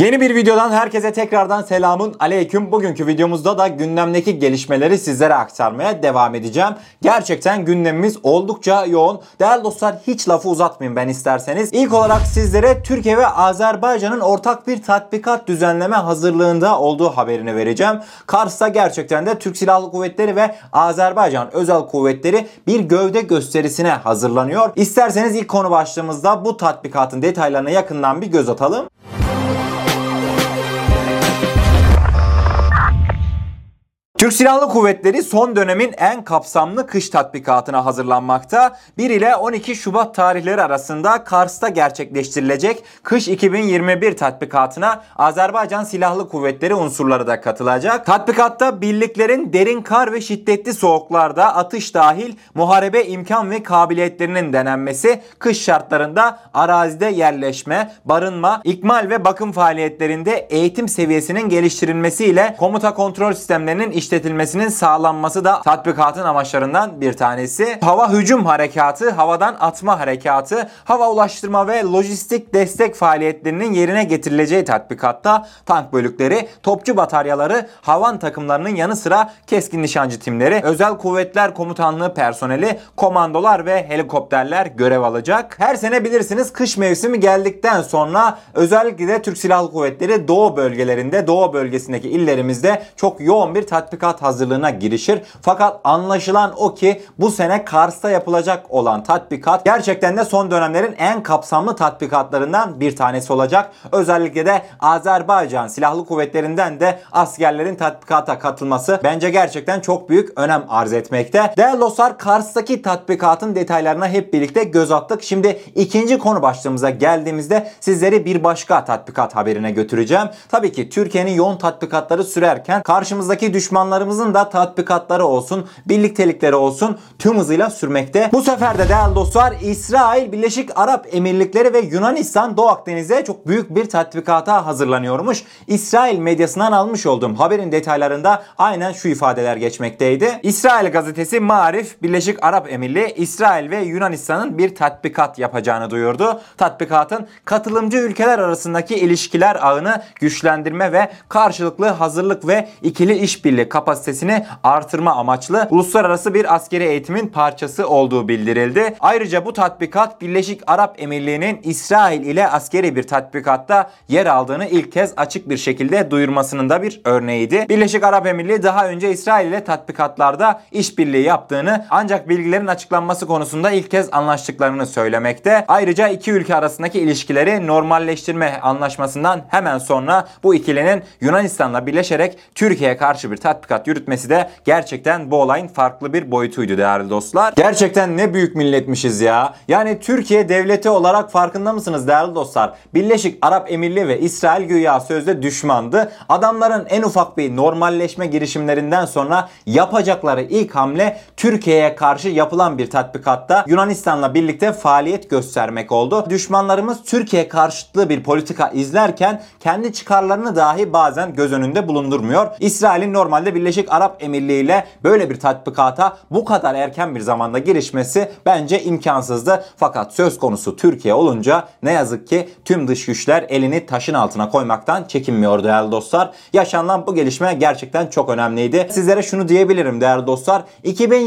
Yeni bir videodan herkese tekrardan selamun aleyküm. Bugünkü videomuzda da gündemdeki gelişmeleri sizlere aktarmaya devam edeceğim. Gerçekten gündemimiz oldukça yoğun. Değerli dostlar hiç lafı uzatmayın ben isterseniz. İlk olarak sizlere Türkiye ve Azerbaycan'ın ortak bir tatbikat düzenleme hazırlığında olduğu haberini vereceğim. Kars'ta gerçekten de Türk Silahlı Kuvvetleri ve Azerbaycan Özel Kuvvetleri bir gövde gösterisine hazırlanıyor. İsterseniz ilk konu başlığımızda bu tatbikatın detaylarına yakından bir göz atalım. Türk Silahlı Kuvvetleri son dönemin en kapsamlı kış tatbikatına hazırlanmakta. 1 ile 12 Şubat tarihleri arasında Kars'ta gerçekleştirilecek kış 2021 tatbikatına Azerbaycan Silahlı Kuvvetleri unsurları da katılacak. Tatbikatta birliklerin derin kar ve şiddetli soğuklarda atış dahil muharebe imkan ve kabiliyetlerinin denenmesi, kış şartlarında arazide yerleşme, barınma, ikmal ve bakım faaliyetlerinde eğitim seviyesinin geliştirilmesiyle komuta kontrol sistemlerinin işletilmesinin sağlanması da tatbikatın amaçlarından bir tanesi. Hava hücum harekatı, havadan atma harekatı, hava ulaştırma ve lojistik destek faaliyetlerinin yerine getirileceği tatbikatta tank bölükleri, topçu bataryaları, havan takımlarının yanı sıra keskin nişancı timleri, özel kuvvetler komutanlığı personeli, komandolar ve helikopterler görev alacak. Her sene bilirsiniz kış mevsimi geldikten sonra özellikle de Türk Silahlı Kuvvetleri doğu bölgelerinde, doğu bölgesindeki illerimizde çok yoğun bir tatbikat tatbikat hazırlığına girişir. Fakat anlaşılan o ki bu sene Kars'ta yapılacak olan tatbikat gerçekten de son dönemlerin en kapsamlı tatbikatlarından bir tanesi olacak. Özellikle de Azerbaycan Silahlı Kuvvetlerinden de askerlerin tatbikata katılması bence gerçekten çok büyük önem arz etmekte. Değerli dostlar Kars'taki tatbikatın detaylarına hep birlikte göz attık. Şimdi ikinci konu başlığımıza geldiğimizde sizleri bir başka tatbikat haberine götüreceğim. Tabii ki Türkiye'nin yoğun tatbikatları sürerken karşımızdaki düşmanlar düşmanlarımızın da tatbikatları olsun, birliktelikleri olsun tüm hızıyla sürmekte. Bu sefer de değerli dostlar İsrail, Birleşik Arap Emirlikleri ve Yunanistan Doğu Akdeniz'e çok büyük bir tatbikata hazırlanıyormuş. İsrail medyasından almış olduğum haberin detaylarında aynen şu ifadeler geçmekteydi. İsrail gazetesi Marif, Birleşik Arap Emirliği, İsrail ve Yunanistan'ın bir tatbikat yapacağını duyurdu. Tatbikatın katılımcı ülkeler arasındaki ilişkiler ağını güçlendirme ve karşılıklı hazırlık ve ikili işbirliği kapasitesini artırma amaçlı uluslararası bir askeri eğitimin parçası olduğu bildirildi. Ayrıca bu tatbikat Birleşik Arap Emirliği'nin İsrail ile askeri bir tatbikatta yer aldığını ilk kez açık bir şekilde duyurmasının da bir örneğiydi. Birleşik Arap Emirliği daha önce İsrail ile tatbikatlarda işbirliği yaptığını ancak bilgilerin açıklanması konusunda ilk kez anlaştıklarını söylemekte. Ayrıca iki ülke arasındaki ilişkileri normalleştirme anlaşmasından hemen sonra bu ikilinin Yunanistan'la birleşerek Türkiye'ye karşı bir tatbikat tatbikat yürütmesi de gerçekten bu olayın farklı bir boyutuydu değerli dostlar. Gerçekten ne büyük milletmişiz ya. Yani Türkiye devleti olarak farkında mısınız değerli dostlar? Birleşik Arap Emirliği ve İsrail güya sözde düşmandı. Adamların en ufak bir normalleşme girişimlerinden sonra yapacakları ilk hamle Türkiye'ye karşı yapılan bir tatbikatta Yunanistan'la birlikte faaliyet göstermek oldu. Düşmanlarımız Türkiye karşıtlığı bir politika izlerken kendi çıkarlarını dahi bazen göz önünde bulundurmuyor. İsrail'in normalde Birleşik Arap Emirliği ile böyle bir tatbikata bu kadar erken bir zamanda girişmesi bence imkansızdı. Fakat söz konusu Türkiye olunca ne yazık ki tüm dış güçler elini taşın altına koymaktan çekinmiyor değerli dostlar. Yaşanan bu gelişme gerçekten çok önemliydi. Sizlere şunu diyebilirim değerli dostlar.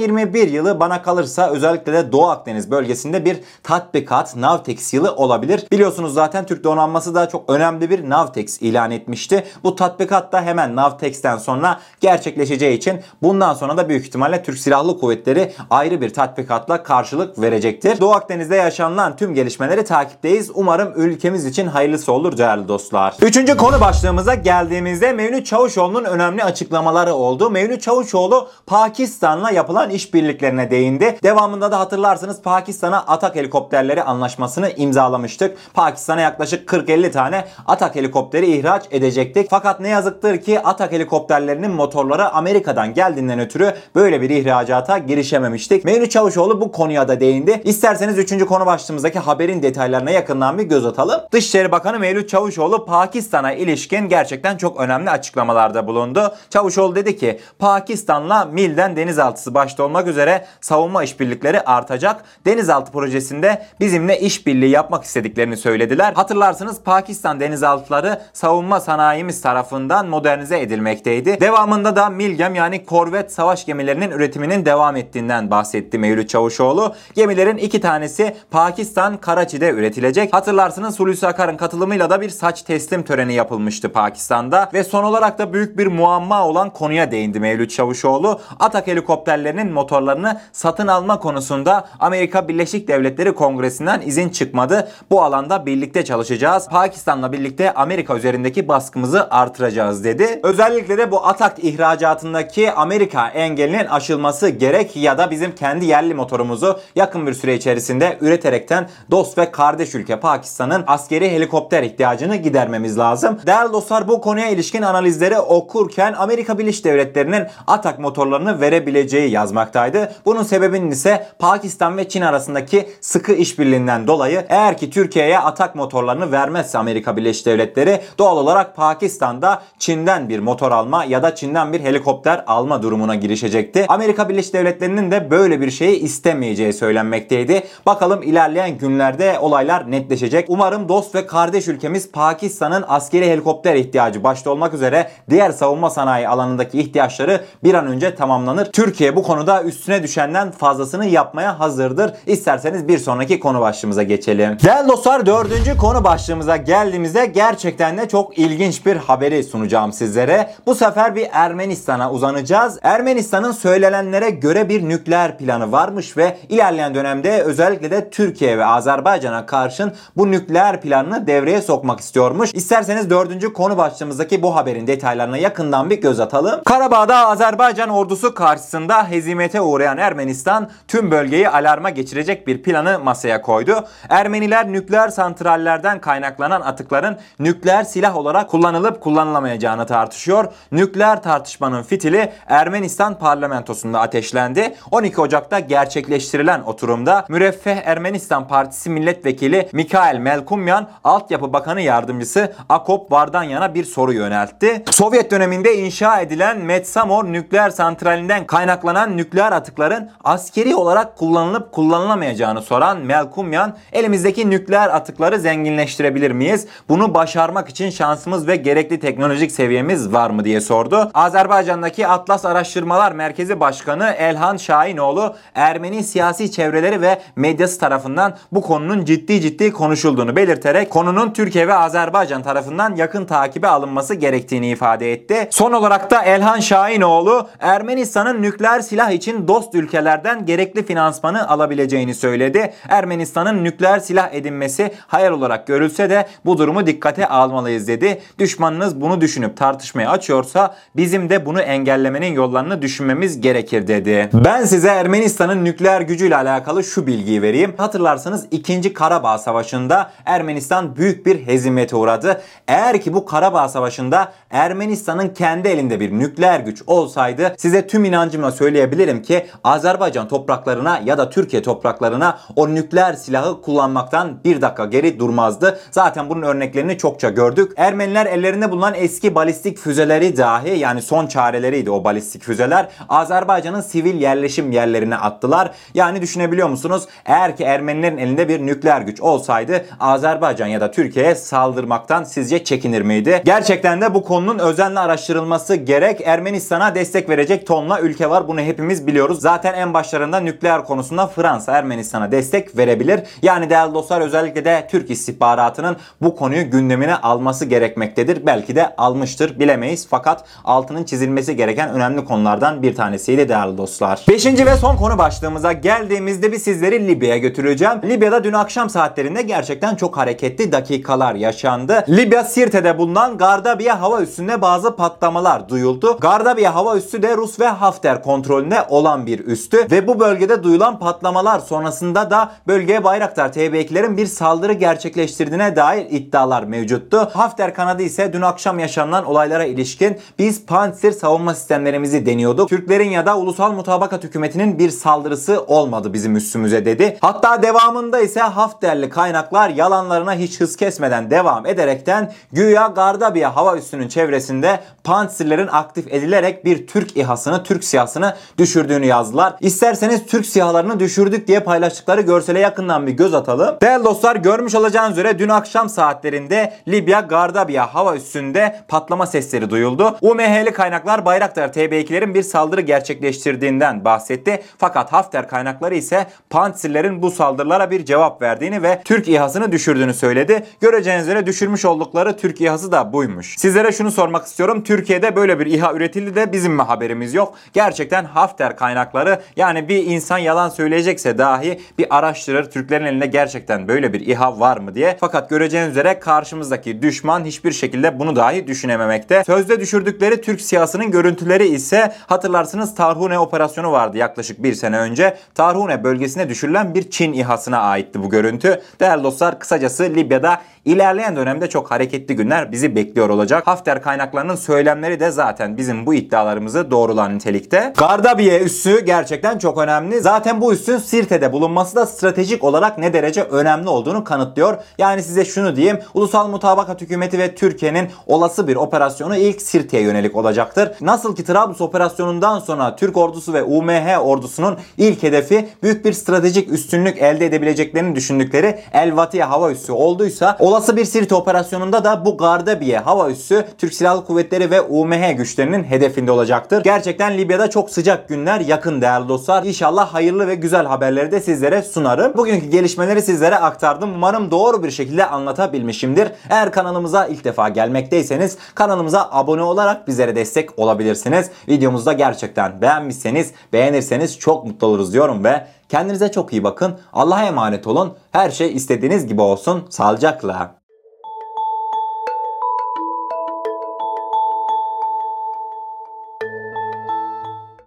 2021 yılı bana kalırsa özellikle de Doğu Akdeniz bölgesinde bir tatbikat Navtex yılı olabilir. Biliyorsunuz zaten Türk donanması da çok önemli bir Navtex ilan etmişti. Bu tatbikat da hemen Navtex'ten sonra gerçekleşeceği için bundan sonra da büyük ihtimalle Türk Silahlı Kuvvetleri ayrı bir tatbikatla karşılık verecektir. Doğu Akdeniz'de yaşanılan tüm gelişmeleri takipteyiz. Umarım ülkemiz için hayırlısı olur değerli dostlar. Üçüncü konu başlığımıza geldiğimizde Mevlüt Çavuşoğlu'nun önemli açıklamaları oldu. Mevlüt Çavuşoğlu Pakistan'la yapılan işbirliklerine değindi. Devamında da hatırlarsınız Pakistan'a atak helikopterleri anlaşmasını imzalamıştık. Pakistan'a yaklaşık 40-50 tane atak helikopteri ihraç edecektik. Fakat ne yazıktır ki atak helikopterlerinin motor motorları Amerika'dan geldiğinden ötürü böyle bir ihracata girişememiştik. Mevlüt Çavuşoğlu bu konuya da değindi. İsterseniz 3. konu başlığımızdaki haberin detaylarına yakından bir göz atalım. Dışişleri Bakanı Mevlüt Çavuşoğlu Pakistan'a ilişkin gerçekten çok önemli açıklamalarda bulundu. Çavuşoğlu dedi ki Pakistan'la Mil'den denizaltısı başta olmak üzere savunma işbirlikleri artacak. Denizaltı projesinde bizimle işbirliği yapmak istediklerini söylediler. Hatırlarsınız Pakistan denizaltıları savunma sanayimiz tarafından modernize edilmekteydi. Devamında da Milgem yani korvet savaş gemilerinin üretiminin devam ettiğinden bahsetti Mevlüt Çavuşoğlu. Gemilerin iki tanesi Pakistan Karachi'de üretilecek. Hatırlarsınız Hulusi Akar'ın katılımıyla da bir saç teslim töreni yapılmıştı Pakistan'da ve son olarak da büyük bir muamma olan konuya değindi Mevlüt Çavuşoğlu. Atak helikopterlerinin motorlarını satın alma konusunda Amerika Birleşik Devletleri Kongresi'nden izin çıkmadı. Bu alanda birlikte çalışacağız. Pakistan'la birlikte Amerika üzerindeki baskımızı artıracağız dedi. Özellikle de bu Atak ihracatındaki Amerika engelinin aşılması gerek ya da bizim kendi yerli motorumuzu yakın bir süre içerisinde üreterekten dost ve kardeş ülke Pakistan'ın askeri helikopter ihtiyacını gidermemiz lazım. Değerli dostlar bu konuya ilişkin analizleri okurken Amerika Birleşik Devletleri'nin Atak motorlarını verebileceği yazmaktaydı. Bunun sebebinin ise Pakistan ve Çin arasındaki sıkı işbirliğinden dolayı eğer ki Türkiye'ye Atak motorlarını vermezse Amerika Birleşik Devletleri doğal olarak Pakistan'da Çin'den bir motor alma ya da Çin'den bir helikopter alma durumuna girişecekti. Amerika Birleşik Devletleri'nin de böyle bir şeyi istemeyeceği söylenmekteydi. Bakalım ilerleyen günlerde olaylar netleşecek. Umarım dost ve kardeş ülkemiz Pakistan'ın askeri helikopter ihtiyacı başta olmak üzere diğer savunma sanayi alanındaki ihtiyaçları bir an önce tamamlanır. Türkiye bu konuda üstüne düşenden fazlasını yapmaya hazırdır. İsterseniz bir sonraki konu başlığımıza geçelim. Değerli dostlar dördüncü konu başlığımıza geldiğimizde gerçekten de çok ilginç bir haberi sunacağım sizlere. Bu sefer bir Ermenistan'a uzanacağız. Ermenistan'ın söylenenlere göre bir nükleer planı varmış ve ilerleyen dönemde özellikle de Türkiye ve Azerbaycan'a karşın bu nükleer planını devreye sokmak istiyormuş. İsterseniz dördüncü konu başlığımızdaki bu haberin detaylarına yakından bir göz atalım. Karabağ'da Azerbaycan ordusu karşısında hezimete uğrayan Ermenistan tüm bölgeyi alarma geçirecek bir planı masaya koydu. Ermeniler nükleer santrallerden kaynaklanan atıkların nükleer silah olarak kullanılıp kullanılamayacağını tartışıyor. Nükleer tartışmanın fitili Ermenistan parlamentosunda ateşlendi. 12 Ocak'ta gerçekleştirilen oturumda Müreffeh Ermenistan Partisi milletvekili Mikael Melkumyan Altyapı Bakanı Yardımcısı Akop Vardanyan'a bir soru yöneltti. Sovyet döneminde inşa edilen Metsamor nükleer santralinden kaynaklanan nükleer atıkların askeri olarak kullanılıp kullanılamayacağını soran Melkumyan elimizdeki nükleer atıkları zenginleştirebilir miyiz? Bunu başarmak için şansımız ve gerekli teknolojik seviyemiz var mı diye sordu. Azerbaycan'daki Atlas Araştırmalar Merkezi Başkanı Elhan Şahinoğlu Ermeni siyasi çevreleri ve medyası tarafından bu konunun ciddi ciddi konuşulduğunu belirterek konunun Türkiye ve Azerbaycan tarafından yakın takibe alınması gerektiğini ifade etti. Son olarak da Elhan Şahinoğlu Ermenistan'ın nükleer silah için dost ülkelerden gerekli finansmanı alabileceğini söyledi. Ermenistan'ın nükleer silah edinmesi hayal olarak görülse de bu durumu dikkate almalıyız dedi. Düşmanınız bunu düşünüp tartışmaya açıyorsa bizim de bunu engellemenin yollarını düşünmemiz gerekir dedi. Ben size Ermenistan'ın nükleer gücüyle alakalı şu bilgiyi vereyim. Hatırlarsanız 2. Karabağ Savaşı'nda Ermenistan büyük bir hezimete uğradı. Eğer ki bu Karabağ Savaşı'nda Ermenistan'ın kendi elinde bir nükleer güç olsaydı size tüm inancımla söyleyebilirim ki Azerbaycan topraklarına ya da Türkiye topraklarına o nükleer silahı kullanmaktan bir dakika geri durmazdı. Zaten bunun örneklerini çokça gördük. Ermeniler ellerinde bulunan eski balistik füzeleri dahi yani son çareleriydi o balistik füzeler. Azerbaycan'ın sivil yerleşim yerlerine attılar. Yani düşünebiliyor musunuz? Eğer ki Ermenilerin elinde bir nükleer güç olsaydı Azerbaycan ya da Türkiye'ye saldırmaktan sizce çekinir miydi? Gerçekten de bu konunun özenle araştırılması gerek. Ermenistan'a destek verecek tonla ülke var. Bunu hepimiz biliyoruz. Zaten en başlarında nükleer konusunda Fransa Ermenistan'a destek verebilir. Yani değerli dostlar özellikle de Türk istihbaratının bu konuyu gündemine alması gerekmektedir. Belki de almıştır bilemeyiz. Fakat altının çizilmesi gereken önemli konulardan bir tanesiydi değerli dostlar. Beşinci ve son konu başlığımıza geldiğimizde bir sizleri Libya'ya götüreceğim. Libya'da dün akşam saatlerinde gerçekten çok hareketli dakikalar yaşandı. Libya Sirte'de bulunan Gardabiya hava üssünde bazı patlamalar duyuldu. Gardabiya hava üssü de Rus ve Hafter kontrolünde olan bir üstü ve bu bölgede duyulan patlamalar sonrasında da bölgeye Bayraktar TB2'lerin bir saldırı gerçekleştirdiğine dair iddialar mevcuttu. Hafter kanadı ise dün akşam yaşanılan olaylara ilişkin biz Pantsir savunma sistemlerimizi deniyorduk. Türklerin ya da ulusal mutabakat hükümetinin bir saldırısı olmadı bizim üstümüze dedi. Hatta devamında ise Hafterli kaynaklar yalanlarına hiç hız kesmeden devam ederekten güya Gardabiya hava üssünün çevresinde Pantsirlerin aktif edilerek bir Türk İHA'sını, Türk siyahsını düşürdüğünü yazdılar. İsterseniz Türk siyahlarını düşürdük diye paylaştıkları görsele yakından bir göz atalım. Değerli dostlar görmüş olacağınız üzere dün akşam saatlerinde Libya Gardabiya hava üssünde patlama sesleri duyuldu. UMH'li kaynaklar Bayraktar TB2'lerin bir saldırı gerçekleştirdiğinden bahsetti. Fakat Hafter kaynakları ise Pantsirlerin bu saldırılara bir cevap verdiğini ve Türk İHA'sını düşürdüğünü söyledi. Göreceğiniz üzere düşürmüş oldukları Türk İHA'sı da buymuş. Sizlere şunu sormak istiyorum. Türkiye'de böyle bir İHA üretildi de bizim mi haberimiz yok? Gerçekten Hafter kaynakları yani bir insan yalan söyleyecekse dahi bir araştırır. Türklerin elinde gerçekten böyle bir İHA var mı diye. Fakat göreceğiniz üzere karşımızdaki düşman hiçbir şekilde bunu dahi düşünememekte. Sözde düşürdükleri Türk siyasının görüntüleri ise hatırlarsınız Tarhune operasyonu vardı yaklaşık bir sene önce. Tarhune bölgesine düşürülen bir Çin İHA'sına aitti bu görüntü. Değerli dostlar kısacası Libya'da İlerleyen dönemde çok hareketli günler bizi bekliyor olacak. Hafter kaynaklarının söylemleri de zaten bizim bu iddialarımızı doğrulan nitelikte. Gardabiye üssü gerçekten çok önemli. Zaten bu üssün Sirte'de bulunması da stratejik olarak ne derece önemli olduğunu kanıtlıyor. Yani size şunu diyeyim. Ulusal Mutabakat Hükümeti ve Türkiye'nin olası bir operasyonu ilk Sirte'ye yönelik olacaktır. Nasıl ki Trablus operasyonundan sonra Türk ordusu ve UMH ordusunun ilk hedefi büyük bir stratejik üstünlük elde edebileceklerini düşündükleri El Vatiye hava üssü olduysa Olası bir Sirte operasyonunda da bu Gardabiye hava üssü Türk Silahlı Kuvvetleri ve UMH güçlerinin hedefinde olacaktır. Gerçekten Libya'da çok sıcak günler yakın değerli dostlar. İnşallah hayırlı ve güzel haberleri de sizlere sunarım. Bugünkü gelişmeleri sizlere aktardım. Umarım doğru bir şekilde anlatabilmişimdir. Eğer kanalımıza ilk defa gelmekteyseniz kanalımıza abone olarak bizlere destek olabilirsiniz. Videomuzda gerçekten beğenmişseniz, beğenirseniz çok mutlu oluruz diyorum ve Kendinize çok iyi bakın. Allah'a emanet olun. Her şey istediğiniz gibi olsun. Sağlıcakla.